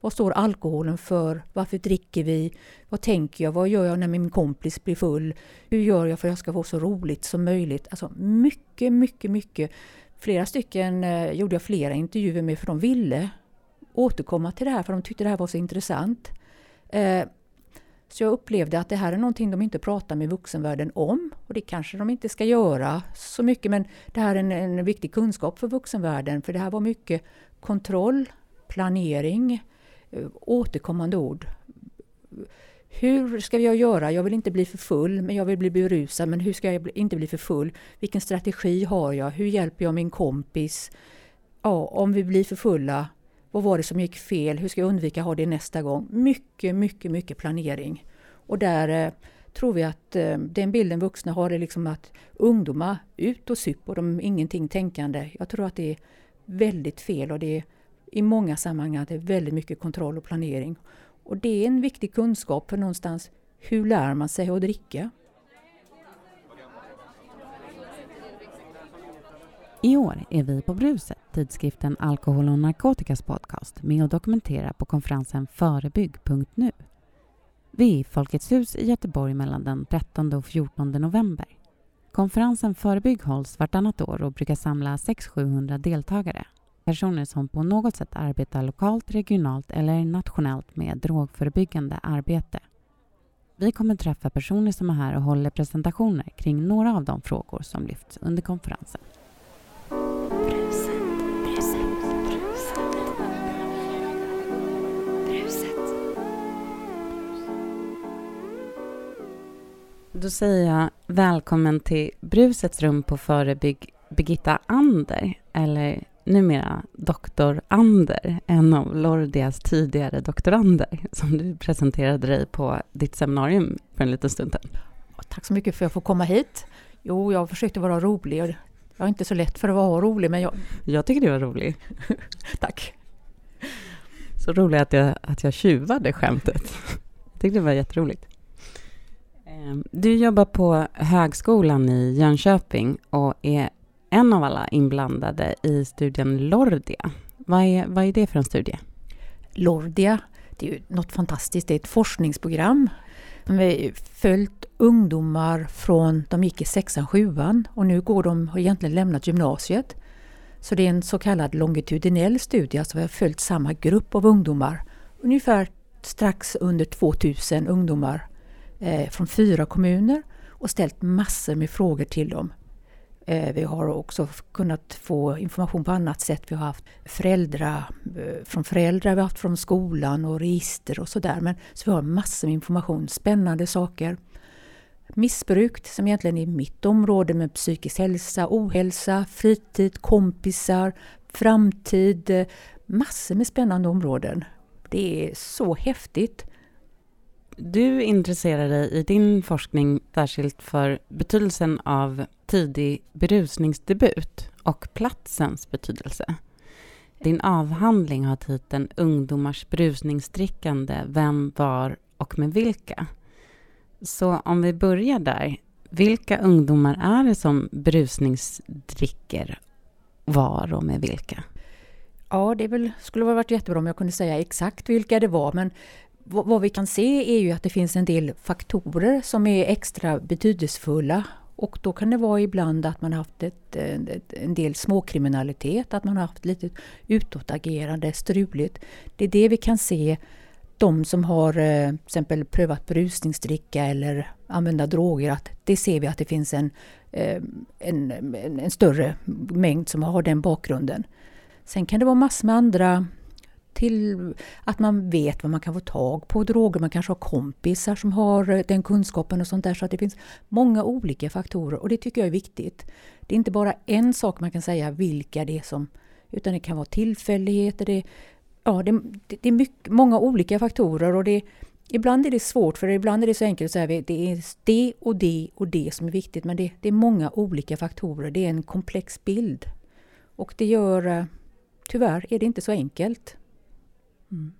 Vad står alkoholen för? Varför dricker vi? Vad tänker jag? Vad gör jag när min kompis blir full? Hur gör jag för att jag ska få så roligt som möjligt? Alltså mycket, mycket, mycket. Flera stycken eh, gjorde jag flera intervjuer med för de ville återkomma till det här för de tyckte det här var så intressant. Eh, så jag upplevde att det här är någonting de inte pratar med vuxenvärlden om. Och det kanske de inte ska göra så mycket men det här är en, en viktig kunskap för vuxenvärlden för det här var mycket kontroll, planering, eh, Eh, återkommande ord. Hur ska jag göra? Jag vill inte bli för full, men jag vill bli berusad. Men hur ska jag inte bli för full? Vilken strategi har jag? Hur hjälper jag min kompis? Ja, om vi blir för fulla, vad var det som gick fel? Hur ska jag undvika att ha det nästa gång? Mycket, mycket, mycket planering. Och där eh, tror vi att eh, den bilden vuxna har är liksom att ungdomar ut och sup och de är ingenting tänkande. Jag tror att det är väldigt fel och det är i många sammanhang att det är väldigt mycket kontroll och planering. Och det är en viktig kunskap för någonstans hur lär man sig att dricka? I år är vi på Bruset, tidskriften Alkohol och narkotikas podcast, med och dokumenterar på konferensen Förebygg.nu. Vi är i Folkets hus i Göteborg mellan den 13 och 14 november. Konferensen Förebygg hålls vartannat år och brukar samla 600-700 deltagare. Personer som på något sätt arbetar lokalt, regionalt eller nationellt med drogförebyggande arbete. Vi kommer träffa personer som är här och håller presentationer kring några av de frågor som lyfts under konferensen. Då säger jag välkommen till Brusets rum på Förebygg Birgitta Ander, eller numera doktor Ander, en av Lordias tidigare doktorander, som du presenterade dig på ditt seminarium för en liten stund sedan. Tack så mycket för att jag får komma hit. Jo, jag försökte vara rolig. Jag är inte så lätt för att vara rolig, men jag... Jag tycker du var rolig. Tack. Så rolig att jag, att jag tjuvade skämtet. Jag tyckte det var jätteroligt. Ehm, du jobbar på Högskolan i Jönköping och är en av alla inblandade i studien Lordia. Vad är, vad är det för en studie? Lordia, det är ju något fantastiskt. Det är ett forskningsprogram. De har följt ungdomar från, de gick i sexan, sjuan och nu går de, har egentligen lämnat gymnasiet. Så det är en så kallad longitudinell studie, alltså vi har följt samma grupp av ungdomar. Ungefär strax under 2000 ungdomar eh, från fyra kommuner och ställt massor med frågor till dem. Eh, vi har också kunnat få information på annat sätt. Vi har haft föräldrar eh, från föräldrar, vi har haft från skolan och register och sådär. Så vi har massor med information, spännande saker. Missbruk, som egentligen är mitt område med psykisk hälsa, ohälsa, fritid, kompisar, framtid. Massor med spännande områden. Det är så häftigt. Du intresserar dig i din forskning särskilt för betydelsen av tidig berusningsdebut och platsens betydelse. Din avhandling har titeln Ungdomars berusningsdrickande, vem, var och med vilka. Så om vi börjar där, vilka ungdomar är det som berusningsdricker var och med vilka? Ja, det väl, skulle varit jättebra om jag kunde säga exakt vilka det var, men vad vi kan se är ju att det finns en del faktorer som är extra betydelsefulla. Och då kan det vara ibland att man har haft eh, ett, en del småkriminalitet, att man har haft lite utåtagerande, struligt. Det är det vi kan se de som har eh, till exempel prövat berusningsdricka eller använda droger, att det ser vi att det finns eh, en, en, en större mängd som har den bakgrunden. Sen kan det vara massor med andra till att man vet vad man kan få tag på droger. Man kanske har kompisar som har eh, den kunskapen och sånt där. Så att det finns många olika faktorer och det tycker jag är viktigt. Det är inte bara en sak man kan säga vilka det är som... Utan det kan vara tillfälligheter. Det, ja, det, det är mycket, många olika faktorer och det, ibland är det svårt för ibland är det så enkelt att säga att det är det och det och det som är viktigt. Men det, det är många olika faktorer. Det är en komplex bild. Och det gör... Eh, tyvärr är det inte så enkelt. Mm.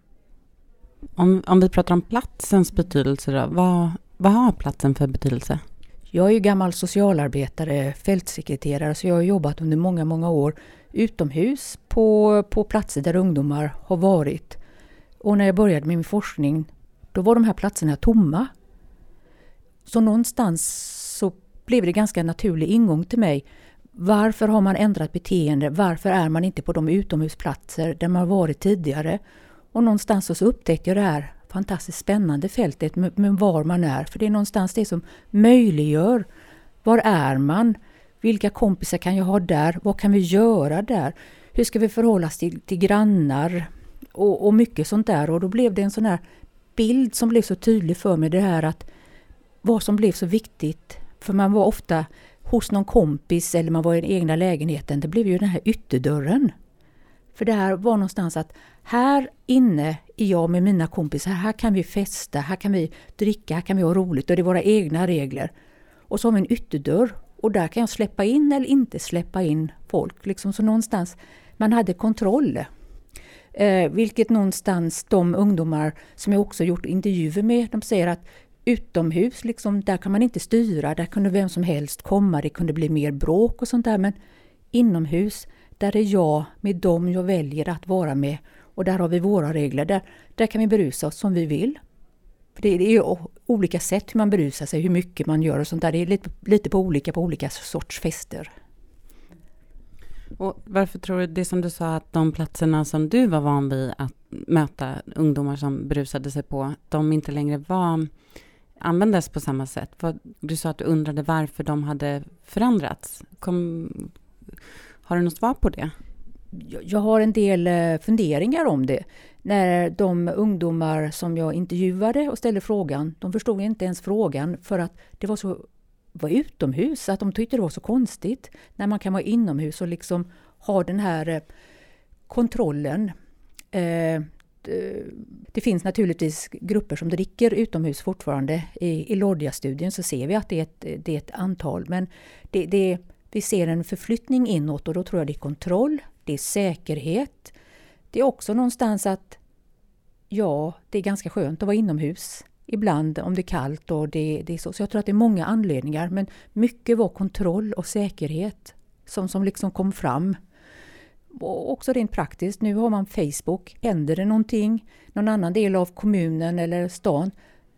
Om, om vi pratar om platsens betydelse då, vad, vad har platsen för betydelse? Jag är ju gammal socialarbetare, fältsekreterare, så jag har jobbat under många, många år utomhus på, på platser där ungdomar har varit. Och när jag började med min forskning, då var de här platserna tomma. Så någonstans så blev det ganska naturlig ingång till mig. Varför har man ändrat beteende? Varför är man inte på de utomhusplatser där man varit tidigare? Och någonstans så upptäckte jag det här fantastiskt spännande fältet med, var man är. För det är någonstans det som möjliggör. Var är man? Vilka kompisar kan jag ha där? Vad kan vi göra där? Hur ska vi förhålla oss till, till grannar? Och, och mycket sånt där. Och då blev det en sån här bild som blev så tydlig för mig. Det här att vad som blev så viktigt. För man var ofta hos någon kompis eller man var i den egna lägenheten. Det blev ju den här ytterdörren. För det här var någonstans att här inne är jag med mina kompisar, här kan vi festa, här kan vi dricka, här kan vi ha roligt och det är våra egna regler. Och så har vi en ytterdörr och där kan jag släppa in eller inte släppa in folk. Liksom så någonstans, man hade kontroll. Eh, vilket någonstans de ungdomar som jag också gjort intervjuer med, de säger att utomhus, liksom, där kan man inte styra, där kunde vem som helst komma, det kunde bli mer bråk och sånt där. Men inomhus, där är jag med dem jag väljer att vara med och där har vi våra regler. Där, där kan vi berusa oss som vi vill. För det, det är olika sätt hur man berusar sig, hur mycket man gör och sånt där. Det är lite, lite på olika på olika sorts fester. Och varför tror du, det som du sa, att de platserna som du var van vid att möta ungdomar som berusade sig på, de inte längre var, användes på samma sätt? Du sa att du undrade varför de hade förändrats. Kom, har du något svar på det? Jag har en del eh, funderingar om det. När de ungdomar som jag intervjuade och ställde frågan, de förstod inte ens frågan för att det var så var utomhus, att de tyckte det var så konstigt när man kan vara inomhus och liksom ha den här eh, kontrollen. Eh, det finns naturligtvis grupper som dricker utomhus fortfarande. I, i Lodja-studien så ser vi att det är ett, det är ett antal, men det, det, vi ser en förflyttning inåt och då tror jag det är kontroll, det är säkerhet. Det är också någonstans att ja, det är ganska skönt att vara inomhus ibland om det är kallt och det, det är så. Så jag tror att det är många anledningar men mycket var kontroll och säkerhet som, som liksom kom fram. Och också rent praktiskt, nu har man Facebook. Händer det någonting, någon annan del av kommunen eller stan,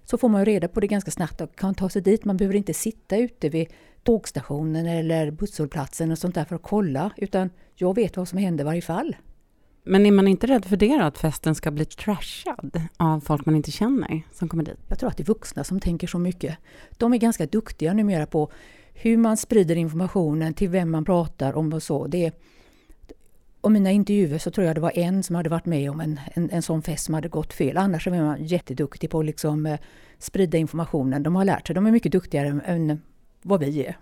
så får man reda på det ganska snabbt och kan ta sig dit. Man behöver inte sitta ute vid tågstationen eller busshållplatsen och sånt där för att kolla, utan jag vet vad som händer i varje fall. Men är man inte rädd för det då, att festen ska bli trashad av folk man inte känner som kommer dit? Jag tror att det är vuxna som tänker så mycket. De är ganska duktiga numera på hur man sprider informationen till vem man pratar om och så. Det och mina intervjuer så tror jag det var en som hade varit med om en, en, en sån fest som hade gått fel. Annars är man jätteduktig på att liksom, eh, sprida informationen. De har lärt sig. De är mycket duktigare än vad vi är.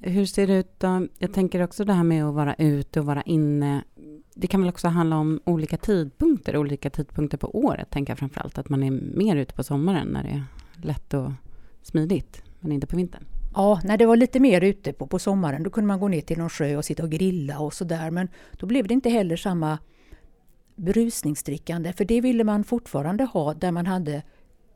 Hur ser det ut då? Jag tänker också det här med att vara ute och vara inne. Det kan väl också handla om olika tidpunkter, olika tidpunkter på året, tänker jag framförallt. Att man är mer ute på sommaren när det är lätt och smidigt, men inte på vintern. Ja, när det var lite mer ute på, på sommaren, då kunde man gå ner till någon sjö och sitta och grilla och sådär. Men då blev det inte heller samma berusningsdrickande, för det ville man fortfarande ha där man hade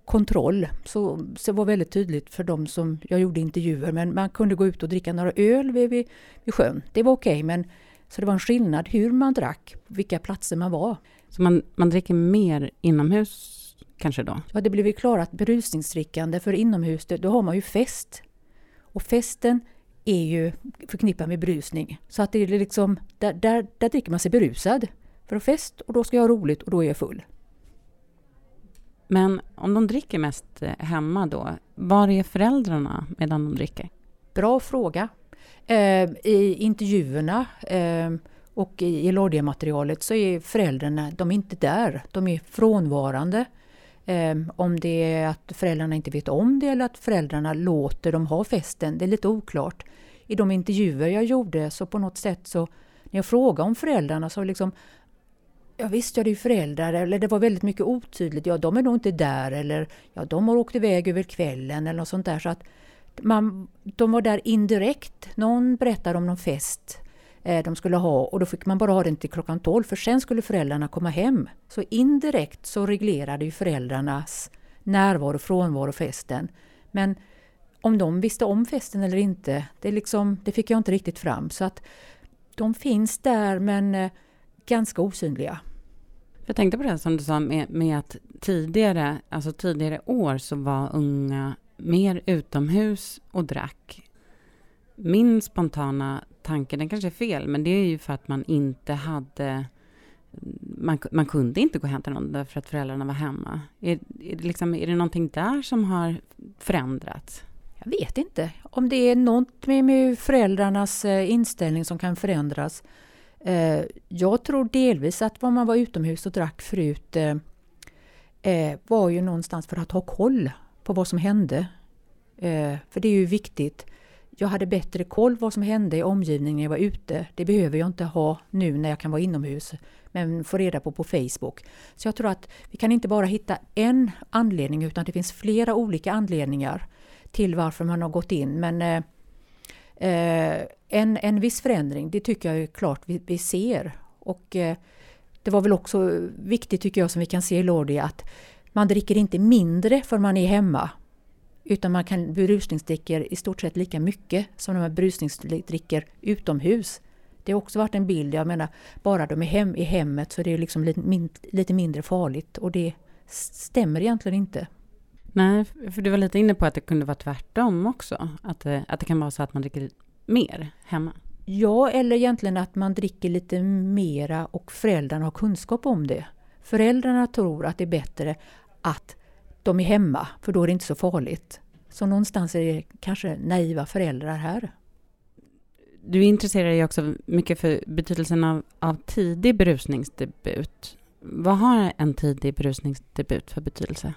kontroll. Så, så det var väldigt tydligt för dem som jag gjorde intervjuer. Men man kunde gå ut och dricka några öl vid, vid, vid sjön. Det var okej, okay, men så det var en skillnad hur man drack, vilka platser man var. Så man, man dricker mer inomhus kanske då? Ja, det blev ju klart att berusningsdrickande för inomhus, då har man ju fest. Och festen är ju förknippad med berusning. Så att det är liksom, där, där, där dricker man sig berusad. För att fest och då ska jag ha roligt och då är jag full. Men om de dricker mest eh, hemma då, var är föräldrarna medan de dricker? Bra fråga. Eh, I intervjuerna eh, och i Elodia-materialet så är föräldrarna de är inte där. De är frånvarande. Eh, om det är att föräldrarna inte vet om det eller att föräldrarna låter dem ha festen, det är lite oklart. I de intervjuer jag gjorde så på något sätt så när jag frågade om föräldrarna så liksom Ja visst, ja det är föräldrar, eller det var väldigt mycket otydligt. Ja, de är nog inte där, eller ja, de har åkt iväg över kvällen eller något sånt där. Så att man, de var där indirekt. Någon berättade om någon fest eh, de skulle ha och då fick man bara ha den till klockan 12 för sen skulle föräldrarna komma hem. Så indirekt så reglerade ju föräldrarnas närvaro, frånvaro, festen. Men om de visste om festen eller inte, det, liksom, det fick jag inte riktigt fram. Så att de finns där men eh, ganska osynliga. Jag tänkte på det som du sa med, med att tidigare, alltså tidigare år så var unga mer utomhus och drack. Min spontana tanke, den kanske är fel, men det är ju för att man inte hade man, man kunde inte gå och hämta någon därför att föräldrarna var hemma. Är, är, det liksom, är det någonting där som har förändrats? Jag vet inte om det är något med, med föräldrarnas eh, inställning som kan förändras. Eh, jag tror delvis att vad man var utomhus och drack förut eh, eh var ju någonstans för att ha koll på vad som hände. Eh, för det är ju viktigt. Jag hade bättre koll på vad som hände i omgivningen när jag var ute. Det behöver jag inte ha nu när jag kan vara inomhus men få reda på på Facebook. Så jag tror att vi kan inte bara hitta en anledning utan det finns flera olika anledningar till varför man har gått in. Men eh, eh, en, en viss förändring, det tycker jag är klart vi, vi ser. Och eh, det var väl också viktigt tycker jag som vi kan se i Lordi att man dricker inte mindre för man är hemma. Utan man kan berusningsdricker i stort sett lika mycket som när man berusningsdricker utomhus. Det har också varit en bild, jag menar bara de är hem, i hemmet så är det liksom lite, lite mindre farligt och det stämmer egentligen inte. Nej, för du var lite inne på att det kunde vara tvärtom också. Att det, att det kan vara så att man dricker mer hemma. Ja, eller egentligen att man dricker lite mera och föräldrarna har kunskap om det. Föräldrarna tror att det är bättre att de är hemma, för då är det inte så farligt. Så någonstans är det kanske naiva föräldrar här. Du intresserar dig också mycket för betydelsen av, av tidig berusningsdebut. Vad har en tidig berusningsdebut för betydelse?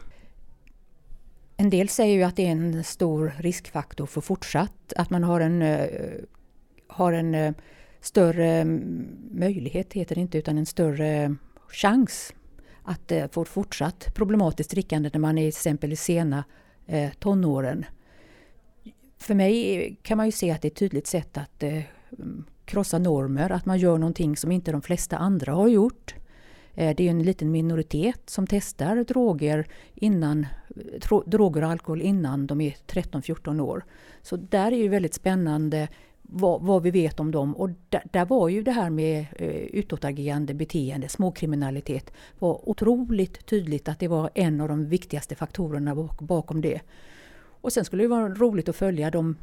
En del säger ju att det är en stor riskfaktor för fortsatt, att man har en, eh, har en eh, större mm, möjlighet, heter det inte, utan en större chans att eh, få fortsatt problematiskt drickande när man är till exempel i sena tonåren. För mig kan man ju se att det är ett tydligt sätt att krossa normer, att man gör någonting som inte de flesta andra har gjort. Eh, det är en liten minoritet som testar droger, innan, droger och alkohol innan de är 13-14 år. Så där är ju väldigt spännande vad, vad, vi vet om dem. Och där, där var ju det här med eh, utåtagerande beteende, småkriminalitet, var otroligt tydligt att det var en av de viktigaste faktorerna bak, bakom det. Och sen skulle det vara roligt att följa dem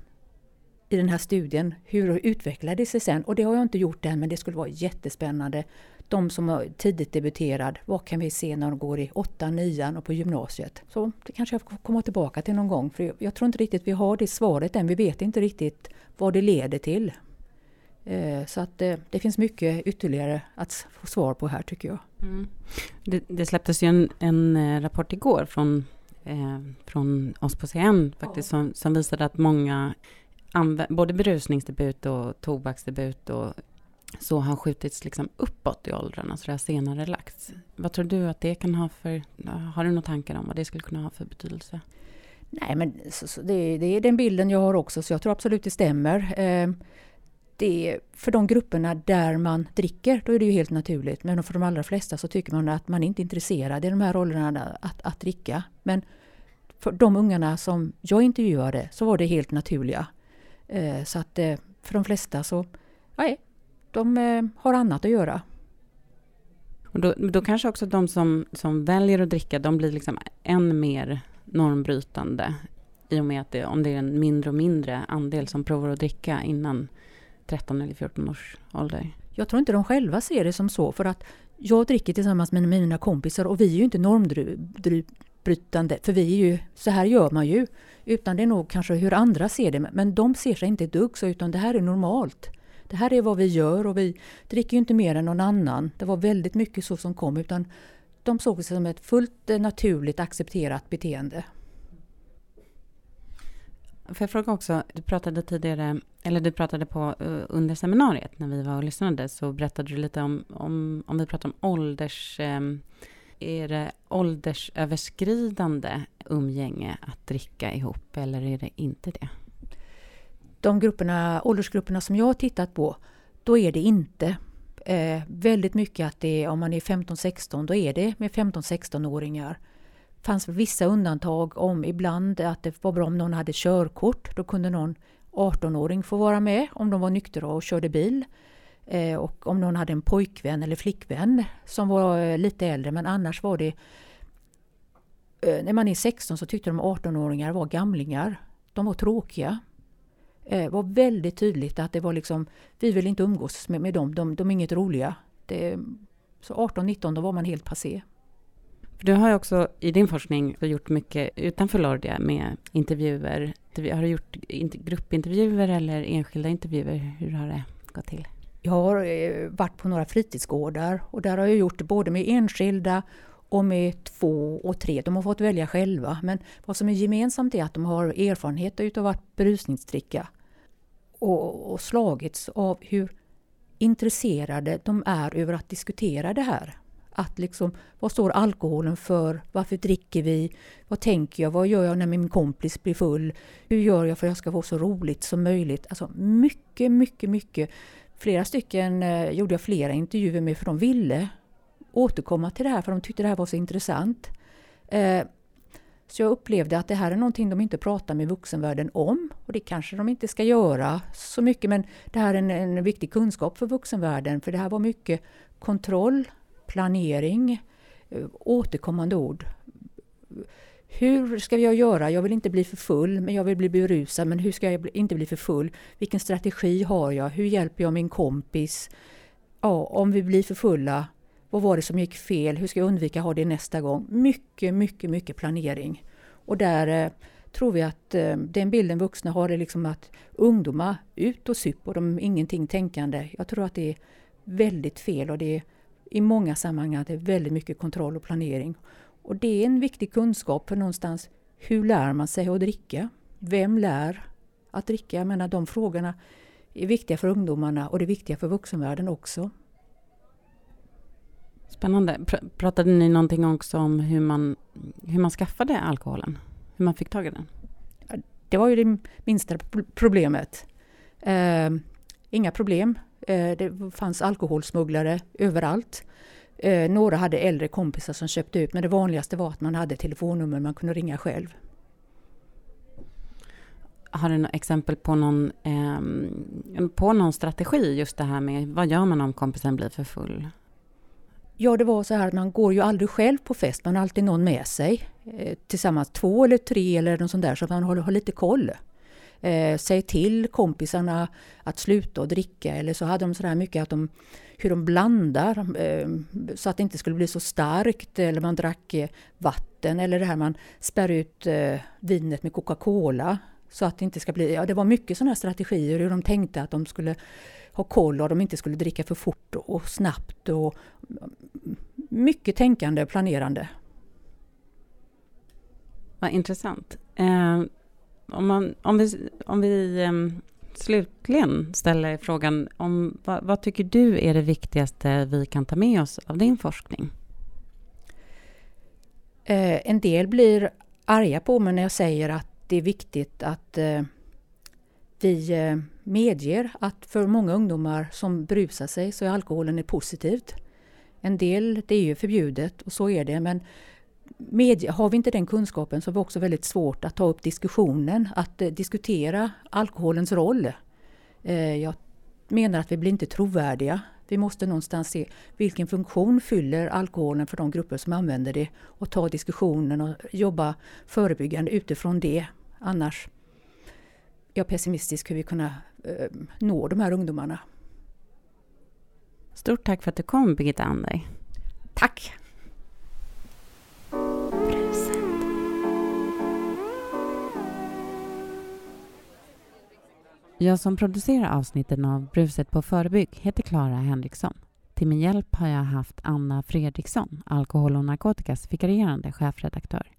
i den här studien. Hur utvecklade det sig sen? Och det har jag inte gjort än men det skulle vara jättespännande de som är tidigt debuterad, vad kan vi se när de går i 8, 9 och på gymnasiet? Så det kanske jag får komma tillbaka till någon gång. För jag tror inte riktigt vi har det svaret än. Vi vet inte riktigt vad det leder till. Eh, så att det, eh, det finns mycket ytterligare att få svar på här tycker jag. Mm. Det, det, släpptes ju en, en eh, rapport igår från, eh, från oss på CN faktiskt ja. som, som visade att många både berusningsdebut och tobaksdebut och så har skjutits liksom uppåt i åldrarna, så det har senare lagts. Vad tror du att det kan ha för... Har du några tankar om vad det skulle kunna ha för betydelse? Nej, men så, så det, det, är den bilden jag har också, så jag tror absolut det stämmer. Eh, det, för de grupperna där man dricker, då är det ju helt naturligt. Men för de allra flesta så tycker man att man inte är intresserad i de här åldrarna att, att dricka. Men för de ungarna som jag intervjuade så var det helt naturliga. Eh, så att eh, för de flesta så, nej, de eh, har annat att göra. Och då, då kanske också de som, som väljer att dricka, de blir liksom än mer normbrytande i och med att det, om det är en mindre och mindre andel som provar att dricka innan 13 eller 14 års ålder. Jag tror inte de själva ser det som så, för att jag dricker tillsammans med mina kompisar och vi är ju inte normbrytande, för vi är ju, så här gör man ju. Utan det är nog kanske hur andra ser det, men de ser sig inte ett dugg så, utan det här är normalt det här är vad vi gör och vi dricker ju inte mer än någon annan. Det var väldigt mycket så som kom utan de såg det som ett fullt eh, naturligt accepterat beteende. Får jag fråga också, du pratade tidigare, eller du pratade på eh, under seminariet när vi var och lyssnade, så berättade du lite om, om, om vi pratar om ålders... Eh, är det åldersöverskridande umgänge att dricka ihop eller är det inte det? De grupperna, åldersgrupperna som jag har tittat på, då är det inte eh, väldigt mycket att det är, om man är 15-16, då är det med 15-16-åringar. Det fanns vissa undantag om ibland att det var bra om någon hade körkort. Då kunde någon 18-åring få vara med om de var nyktra och körde bil. Eh, och om någon hade en pojkvän eller flickvän som var eh, lite äldre men annars var det eh, när man är 16 så tyckte de 18-åringar var gamlingar. De var tråkiga. Det var väldigt tydligt att det var liksom, vi vill inte umgås med, med dem, de, de är inget roliga. Det, så 18-19 då var man helt passé. Du har ju också i din forskning gjort mycket utanför Lordia med intervjuer. Har du gjort gruppintervjuer eller enskilda intervjuer? Hur har det gått till? Jag har eh, varit på några fritidsgårdar och där har jag gjort både med enskilda och med två och tre. De har fått välja själva. Men vad som är gemensamt är att de har erfarenhet utav att berusningsdricka och, och slagits av hur intresserade de är över att diskutera det här. Att liksom, vad står alkoholen för? Varför dricker vi? Vad tänker jag? Vad gör jag när min kompis blir full? Hur gör jag för att jag ska få så roligt som möjligt? Alltså mycket, mycket, mycket. Flera stycken eh, gjorde jag flera intervjuer med för de ville återkomma till det här för de tyckte det här var så intressant. Eh, så jag upplevde att det här är någonting de inte pratar med vuxenvärlden om. Och det kanske de inte ska göra så mycket men det här är en, en viktig kunskap för vuxenvärlden för det här var mycket kontroll, planering, eh, återkommande ord. Hur ska jag göra? Jag vill inte bli för full, men jag vill bli berusad. Men hur ska jag inte bli för full? Vilken strategi har jag? Hur hjälper jag min kompis? Ja, om vi blir för fulla, vad var det som gick fel? Hur ska jag undvika att ha det nästa gång? Mycket, mycket, mycket planering. Och där eh, tror vi att eh, den bilden vuxna har är liksom att ungdomar ut och sup och de är ingenting tänkande. Jag tror att det är väldigt fel och det är i många sammanhang att det är väldigt mycket kontroll och planering. Och det är en viktig kunskap för någonstans hur lär man sig att dricka? Vem lär att dricka? Jag menar de frågorna är viktiga för ungdomarna och det är viktiga för vuxenvärlden också. Spännande. Pr pratade ni någonting också om hur man, hur man skaffade alkoholen? Hur man fick tag i den? Det var ju det minsta problemet. Eh, inga problem. Eh, det fanns alkoholsmugglare överallt. Eh, några hade äldre kompisar som köpte ut men det vanligaste var att man hade telefonnummer man kunde ringa själv. Har du något exempel på någon, eh, på någon strategi just det här med vad gör man om kompisen blir för full? Ja, det var så här att man går ju aldrig själv på fest, man har alltid någon med sig. Eh, tillsammans två eller tre eller något sånt där så man har, har lite koll eh, säg till kompisarna att sluta och dricka eller så hade de sådär mycket att de hur de blandar eh, så att det inte skulle bli så starkt eller man drack eh, vatten eller det här man spär ut eh, vinet med Coca-Cola så att det inte ska bli, ja det var mycket sådana strategier hur de tänkte att de skulle ha koll och de inte skulle dricka för fort och snabbt och mycket tänkande och planerande. Vad intressant. Eh, om, man, om vi, om vi um, slutligen ställer frågan om vad, vad, tycker du är det viktigaste vi kan ta med oss av din forskning? Eh, en del blir arga på mig när jag säger att det är viktigt att eh, vi eh, medger att för många ungdomar som brusar sig så är alkoholen är positivt. En del, det är ju förbjudet och så är det men medie, har vi inte den kunskapen så har vi också väldigt svårt att ta upp diskussionen, att eh, diskutera alkoholens roll. Eh, jag menar att vi blir inte trovärdiga. Vi måste någonstans se vilken funktion fyller alkoholen för de grupper som använder det och ta diskussionen och jobba förebyggande utifrån det. Annars är jag pessimistisk hur vi kunna eh, nå de här ungdomarna. Stort tack för att du kom Birgitta Anderg. Tack! Jag som producerar avsnitten av Bruset på förebygg heter Clara Henriksson. Till min hjälp har jag haft Anna Fredriksson, alkohol och narkotikas vikarierande chefredaktör.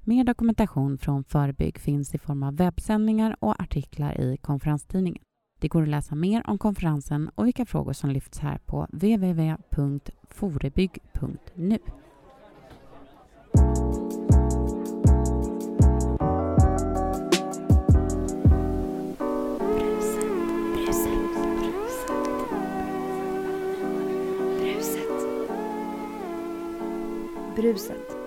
Mer dokumentation från Förebygg finns i form av webbsändningar och artiklar i konferenstidningen. Det går att läsa mer om konferensen och vilka frågor som lyfts här på www.forebygg.nu. Bruset.